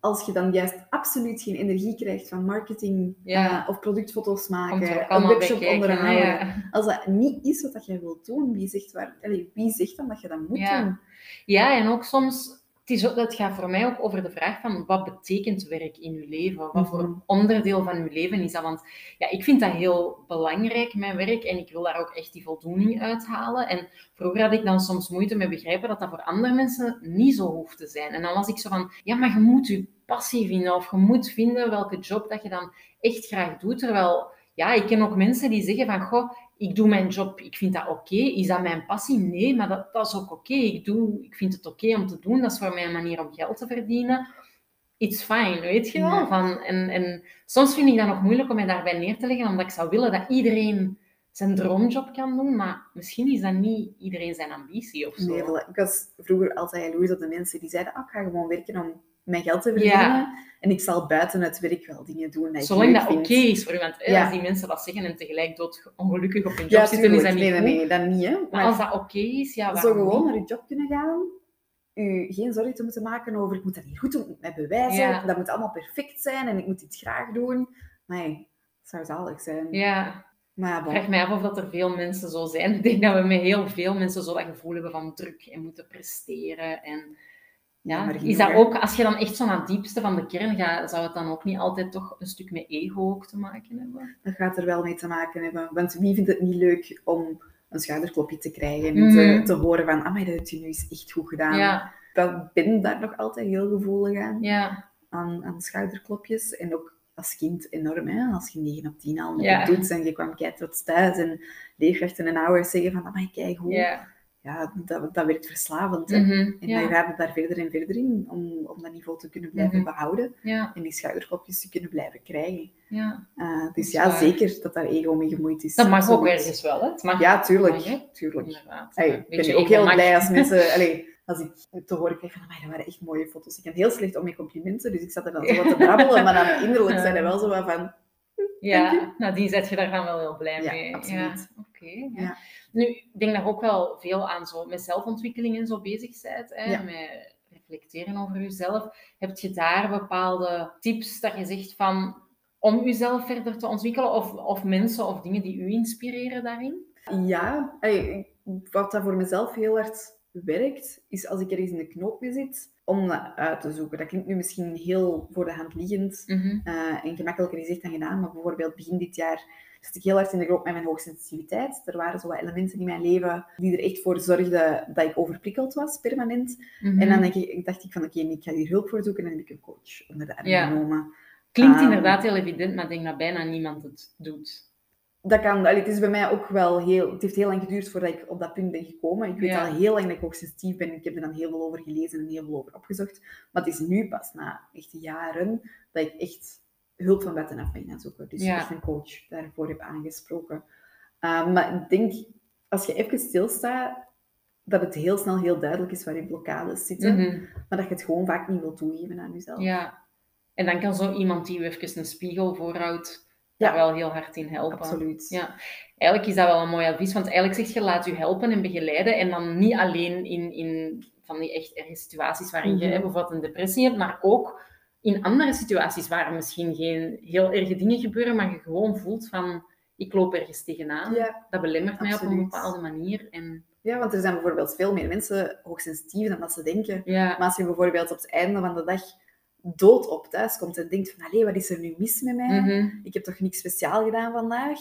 als je dan juist absoluut geen energie krijgt van marketing uh, of productfoto's maken, een webshop onderhouden, als dat niet is wat jij wilt doen, wie zegt, waar, wie zegt dan dat je dat moet doen? Ja, en ook soms het, is, gaat voor mij ook over de vraag van wat betekent werk in uw leven? Wat voor mhm. onderdeel van uw leven is dat? Want ja, ik vind dat heel belangrijk, mijn werk, en ik wil daar ook echt die voldoening uithalen. En vroeger had ik dan soms moeite met begrijpen dat dat voor andere mensen niet zo hoeft te zijn. En dan was ik zo van, ja, maar je moet je passie vinden, of je moet vinden welke job dat je dan echt graag doet. Terwijl, ja, ik ken ook mensen die zeggen van, goh, ik doe mijn job, ik vind dat oké. Is dat mijn passie? Nee, maar dat, dat is ook oké. Ik Ik, ik vind het oké om te doen. Dat is voor mij een manier om geld te verdienen. It's fine, weet je wel? Van, en, en soms vind ik dat nog moeilijk om mij daarbij neer te leggen, omdat ik zou willen dat iedereen zijn droomjob kan doen, maar misschien is dat niet iedereen zijn ambitie of zo. Nee, ik was vroeger altijd jaloers op de mensen die zeiden, ah, ik ga gewoon werken om mijn geld te verdienen. En ik zal buiten het werk wel dingen doen. Dat Zolang dat oké is voor iemand. Als die mensen dat zeggen en tegelijk dood ongelukkig op hun job zitten, is dat niet nee, nee, nee, dat niet. Hè. Maar, als dat oké is, ja, Zo gewoon naar je job kunnen gaan. U geen zorgen te moeten maken over, ik moet dat hier goed doen, met bewijzen. Dat moet allemaal perfect zijn en ik moet dit graag doen. Nee, het zou zalig zijn. Ja. Maar bon. vraag mij af of dat er veel mensen zo zijn. Ik denk dat we met heel veel mensen zo dat gevoel hebben van druk en moeten presteren en ja, is dat ook, als je dan echt zo naar het diepste van de kern gaat, zou het dan ook niet altijd toch een stuk met ego ook te maken hebben? Dat gaat er wel mee te maken hebben. Want wie vindt het niet leuk om een schouderklopje te krijgen en te, te, horen van, ah, dat heb je nu eens echt goed gedaan. Ja. Ik ben daar nog altijd heel gevoelig aan, ja. aan, aan schouderklopjes. En ook als kind enorm, hè? als je 9 op 10 al ja. doet en je kwam kei trots thuis en leerkrachten en ouders zeggen van, ah, maar kijk hoe... Ja ja, dat, dat werkt verslavend. Mm En dan gaat het daar verder en verder in om, om dat niveau te kunnen blijven mhm. behouden en die schouderklopjes te kunnen blijven krijgen. Ja. Uh, dus ja, zeker dat daar ego mee gemoeid is. Dat mag ook ergens wel, hè? mag, ja, tuurlijk. tuurlijk. ik ben ook heel blij als mensen... Allee, als ik te horen krijg van, dat waren echt mooie foto's. Ik ben heel slecht om met complimenten, dus ik zat er dan zo wat te brabbelen, maar dan innerlijk zijn er wel zo wat van... Ja, nou die zet je daar dan wel heel blij mee. Ja, absoluut. Oké. ja. Nu, ik denk daar ook wel veel aan zo met zelfontwikkeling en zo bezig bent. Hè, Met reflecteren over jezelf. Heb je daar bepaalde tips dat je zegt van om jezelf verder te ontwikkelen? Of, of mensen of dingen die u inspireren daarin? Ja, wat dat voor mezelf heel hard werkt, is als ik ergens in de knoop mee zit, om dat uit te zoeken. Dat klinkt nu misschien heel voor de hand liggend eh, en gemakkelijker gezegd dan gedaan, maar bijvoorbeeld begin dit jaar zat ik heel hard in de knoop met mijn hoogsensitiviteit. Er waren zo wat elementen in mijn leven die er echt voor zorgden dat ik overprikkeld was, permanent. Mhm. En dan denk ik, dacht ik van, oké, ik ga hier hulp voor zoeken en dan heb ik een coach onder de arm Ja. genomen. Klinkt Ehm, inderdaad heel evident, maar ik denk dat bijna niemand het doet. Dat kan, het is bij mij ook wel heel... Het heeft heel lang geduurd voordat ik op dat punt ben gekomen. Ik weet Ja. al heel lang dat ik hoogsensitief ben. Ik heb er dan heel veel over gelezen en heel veel over opgezocht. Maar het is nu pas, na echt jaren, dat ik echt hulp van buitenaf ben gaan zoeken. Dus Ja. echt een coach daarvoor heb aangesproken. Uh, maar ik denk, als je even stilstaat, dat het heel snel heel duidelijk is waar je blokkades zitten. Mhm. Maar dat je het gewoon vaak niet wil toegeven aan jezelf. Ja. En dan kan zo iemand die u even een spiegel voorhoudt, Ja. daar wel heel hard in helpen. Absoluut. Ja. Eigenlijk is dat wel een mooi advies, want eigenlijk zeg je laat u helpen en begeleiden en dan niet alleen in, in van die echt erge situaties waarin je Mhm. hè, bijvoorbeeld een depressie hebt, maar ook in andere situaties waar er misschien geen heel erge dingen gebeuren, maar je gewoon voelt van ik loop ergens tegenaan. Ja. Dat belemmert mij op een bepaalde manier. En ja, want er zijn bijvoorbeeld veel meer mensen hoogsensitief dan dat ze denken. ja, Maar als je bijvoorbeeld op het einde van de dag dood op thuis komt en denkt van, allee, wat is er nu mis met mij? mhm. Ik heb toch niks speciaal gedaan vandaag?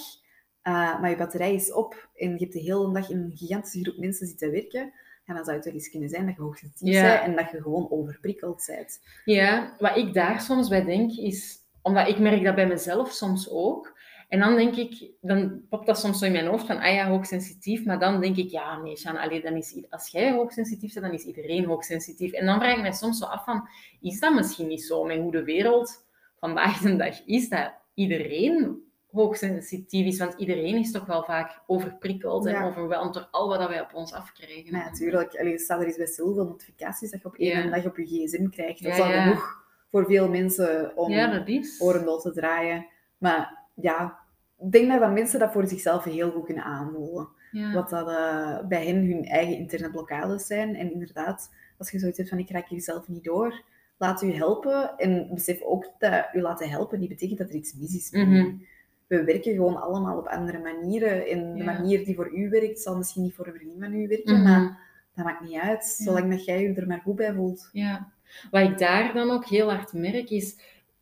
Uh, maar je batterij is op en je hebt de hele dag in een gigantische groep mensen zitten werken. En dan zou het wel eens kunnen zijn dat je hoogsensitief Ja. bent en dat je gewoon overprikkeld bent. Ja, wat ik daar soms bij denk is, omdat ik merk dat bij mezelf soms ook. En dan denk ik, dan popt dat soms zo in mijn hoofd van, ah ja, hoogsensitief. Maar dan denk ik, ja, nee, allee, dan is, als jij hoogsensitief bent, dan is iedereen hoogsensitief. En dan vraag ik mij soms zo af van, is dat misschien niet zo? Met hoe de wereld vandaag de dag is, dat iedereen hoogsensitief is. Want iedereen is toch wel vaak overprikkeld en Ja. overweldigd door al wat wij op ons afkrijgen. Maar natuurlijk, allee, staat er eens bij stil hoeveel notificaties dat je op één Ja. dag op je gsm krijgt. Dat Ja, is al ja. genoeg voor veel mensen om ja, dat is. orendol te draaien. Maar ja, ik denk dat, dat mensen dat voor zichzelf heel goed kunnen aanvoelen. Ja. Wat dat eh, bij hen hun eigen interne blokkades zijn. En inderdaad, als je zoiets hebt van ik raak hier zelf niet door, laat u helpen. En besef ook dat u laten helpen niet betekent dat er iets mis is. We werken gewoon allemaal op andere manieren. En de manier die voor u werkt, zal misschien niet voor een vriendin van u werken. Mhm. Maar dat maakt niet uit, zolang dat jij je er maar goed bij voelt. Ja, wat ik daar dan ook heel hard merk is,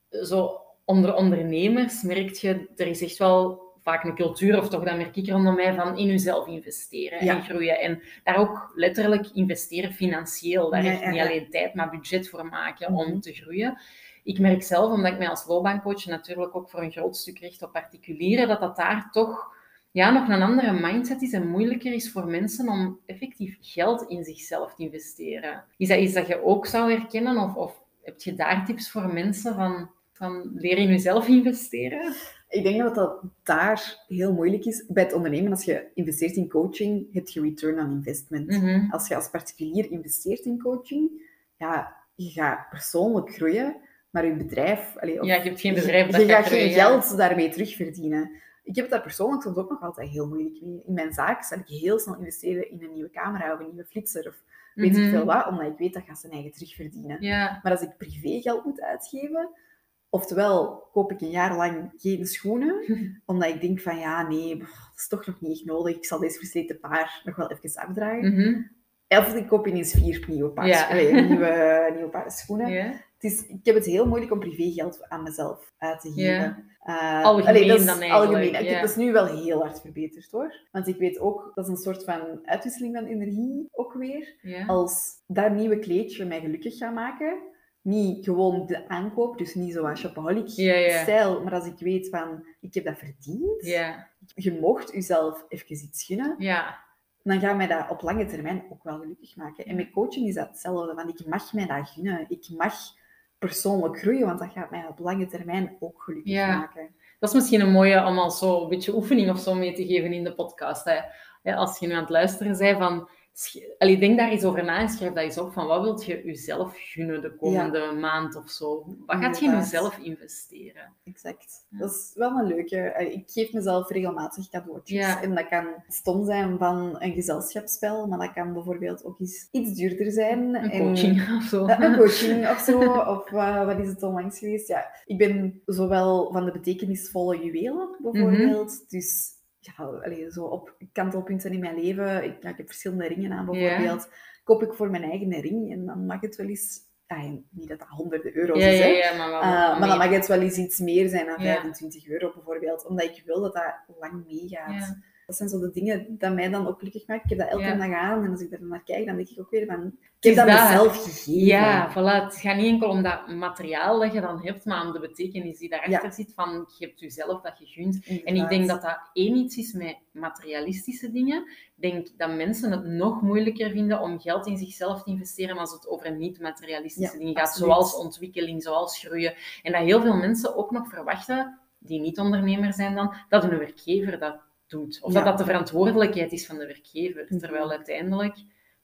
zo onder ondernemers merk je, er is echt wel vaak een cultuur, of toch dat merk ik rondom mij, van in jezelf investeren Ja. en groeien. En daar ook letterlijk investeren financieel. Daar Ja, echt niet alleen tijd, maar budget voor maken Mhm. om te groeien. Ik merk zelf, omdat ik mij als loopbaancoach natuurlijk ook voor een groot stuk richt op particulieren, dat dat daar toch ja, nog een andere mindset is en moeilijker is voor mensen om effectief geld in zichzelf te investeren. Is dat iets dat je ook zou herkennen? Of, of heb je daar tips voor mensen van, van leer in jezelf investeren? Ik denk dat dat daar heel moeilijk is. Bij het ondernemen, als je investeert in coaching, heb je return on investment. Mhm. Als je als particulier investeert in coaching, ja, je gaat persoonlijk groeien, maar je bedrijf... allee, of- Ja, je hebt geen bedrijf je, dat je gaat geen geld daarmee terugverdienen. Ik heb het daar persoonlijk soms ook nog altijd heel moeilijk mee. In mijn zaak zal ik heel snel investeren in een nieuwe camera of een nieuwe flitser of weet Mhm. ik veel wat, omdat ik weet dat gaat zijn eigen terugverdienen. Ja, Maar als ik privé geld moet uitgeven, oftewel koop ik een jaar lang geen schoenen, omdat ik denk van ja, nee, pff, dat is toch nog niet echt nodig. Ik zal deze versleten paar nog wel even afdragen. Mhm. Of ik koop ineens vier nieuwe paar, Ja. allee, nieuwe, nieuwe paar schoenen. ja. Het is, ik heb het heel moeilijk om privé geld aan mezelf uit te geven. Eh, Algemeen allee, dat is dan Algemeen. Nu wel heel hard verbeterd hoor. Want ik weet ook, dat is een soort van uitwisseling van energie ook weer als dat nieuwe kleedje mij gelukkig gaat maken, niet gewoon de aankoop, dus niet zoals shopaholic stijl, maar als ik weet van, ik heb dat verdiend, je mocht jezelf even iets gunnen, ja, dan gaat mij dat op lange termijn ook wel gelukkig maken. En met coaching is dat hetzelfde, want ik mag mij dat gunnen. Ik mag persoonlijk groeien, want dat gaat mij op lange termijn ook gelukkig Ja. maken. Dat is misschien een mooie om als zo een beetje oefening of zo mee te geven in de podcast. Hè. Ja, als je nu aan het luisteren bent van... Allee, denk daar eens over na en schrijf dat eens op. Van wat wilt je jezelf gunnen de komende maand of zo? Wat gaat je in jezelf investeren? Exact. Ja. Dat is wel een leuke. Eh, Ik geef mezelf regelmatig cadeautjes. Ja. En dat kan stom zijn van een gezelschapsspel, maar dat kan bijvoorbeeld ook eens iets duurder zijn. Een En- coaching of zo? Een coaching of zo. Of eh, wat is het onlangs geweest? Ja, ik ben zowel van de betekenisvolle juwelen bijvoorbeeld. Dus ja, allee, zo op kantelpunten in mijn leven. Ik, ja, ik heb verschillende ringen aan bijvoorbeeld. Koop ik voor mijn eigen ring en dan mag het wel eens Ah, niet dat dat honderden euro's Ja, is, hè. ja, maar, maar, Uh, maar dan mag het wel eens iets meer zijn dan Ja. 25 euro bijvoorbeeld. Omdat ik wil dat dat lang meegaat. Dat zijn zo de dingen dat mij dan ook gelukkig maken. Ik heb dat elke Ja. dag aan. En als ik daar naar kijk, dan denk ik ook weer van... Ik heb dat dat. mezelf gegeven. Ja, voilà. Het gaat niet enkel om dat materiaal dat je dan hebt, maar om de betekenis die daarachter Ja. zit van je hebt jezelf dat je gunt. En ik denk dat dat één iets is met materialistische dingen. Ik denk dat mensen het nog moeilijker vinden om geld in zichzelf te investeren als het over niet-materialistische Ja, dingen gaat, absoluut. zoals ontwikkeling, zoals groeien. En dat heel veel mensen ook nog verwachten, die niet ondernemer zijn dan, dat een werkgever dat doet. Of dat Ja. dat de verantwoordelijkheid is van de werkgever. Mhm. Terwijl uiteindelijk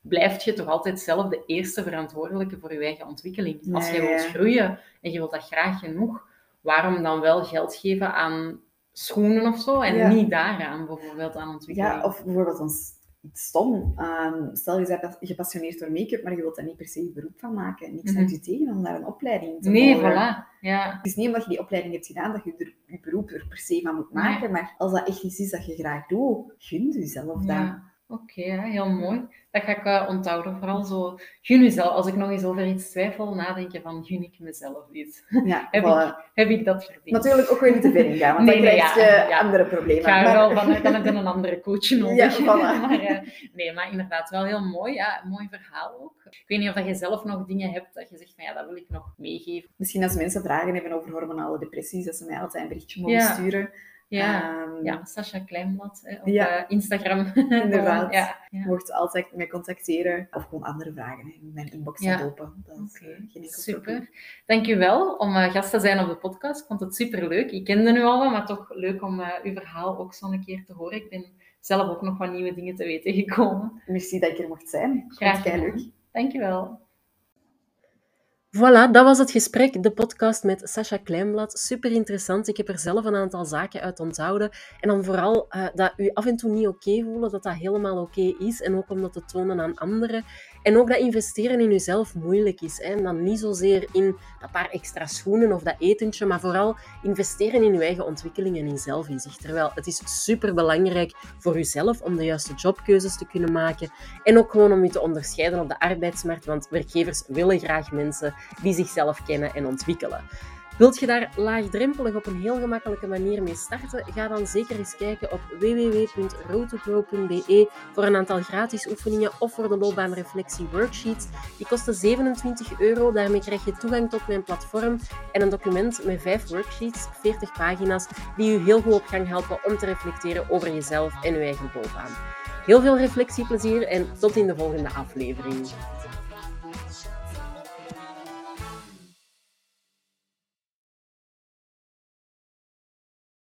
blijft je toch altijd zelf de eerste verantwoordelijke voor je eigen ontwikkeling. Als je wilt groeien en je wilt dat graag genoeg, waarom dan wel geld geven aan schoenen of zo en Ja. niet daaraan bijvoorbeeld aan ontwikkeling? Ja, of bijvoorbeeld ons iets stom. Ehm, stel, je bent gepassioneerd door make-up, maar je wilt daar niet per se je beroep van maken. Niks Mhm. houdt je tegen om daar een opleiding in te nee, volgen. voilà. Ja. Het is niet omdat je die opleiding hebt gedaan dat je er je beroep er per se van moet maken. Maar als dat echt iets is dat je graag doet, gun jezelf dat. Ja. Oké, heel mooi. Dat ga ik eh, onthouden. Vooral zo, gun jezelf. Als ik nog eens over iets twijfel, nadenken van, gun ik mezelf dit? Ja, Heb, voilà. ik, heb ik dat verdiend? Natuurlijk ook weer niet te ingaan, want Nee, dan nee, krijg je ja. andere Ik problemen. ga er Maar- wel vanuit, dan heb je een andere coach nodig. Ja, voilà. maar, eh, nee, maar inderdaad, wel heel mooi. Ja, een mooi verhaal ook. Ik weet niet of je zelf nog dingen hebt dat je zegt van ja, dat wil ik nog meegeven. Misschien als mensen vragen hebben over hormonale depressies, dat ze mij altijd een berichtje mogen sturen. Ja, Ehm, ja Sascha Kleinblad hè, op Ja. eh, Instagram. Inderdaad. ja, mocht altijd mij contacteren of gewoon andere vragen. Hè. Mijn inbox staat open. Dat is eh, geen enkel probleem. super. Dankjewel om eh, gast te zijn op de podcast. Ik vond het super leuk. Ik kende nu al, wat, maar toch leuk om eh, uw verhaal ook zo een keer te horen. Ik ben zelf ook nog wat nieuwe dingen te weten gekomen. Merci dat ik er mocht zijn. Graag leuk. Dankjewel. Voilà, dat was het gesprek, de podcast met Sascha Kleinblad. Super interessant. Ik heb er zelf een aantal zaken uit onthouden. En dan vooral eh, dat u af en toe niet oké voelen, dat dat helemaal oké is. En ook om dat te tonen aan anderen. En ook dat investeren in uzelf moeilijk is. Hè. Dan niet zozeer in dat paar extra schoenen of dat etentje, maar vooral investeren in uw eigen ontwikkeling en in zelfinzicht. Terwijl het is super belangrijk voor uzelf om de juiste jobkeuzes te kunnen maken. En ook gewoon om u te onderscheiden op de arbeidsmarkt, want werkgevers willen graag mensen die zichzelf kennen en ontwikkelen. Wilt je daar laagdrempelig op een heel gemakkelijke manier mee starten? Ga dan zeker eens kijken op www.roadtogrow.be voor een aantal gratis oefeningen of voor de loopbaanreflectie worksheets. Die kosten 27 euro. Daarmee krijg je toegang tot mijn platform en een document met 5 worksheets, 40 pagina's, die u heel goed op gang helpen om te reflecteren over jezelf en uw eigen loopbaan. Heel veel reflectieplezier en tot in de volgende aflevering.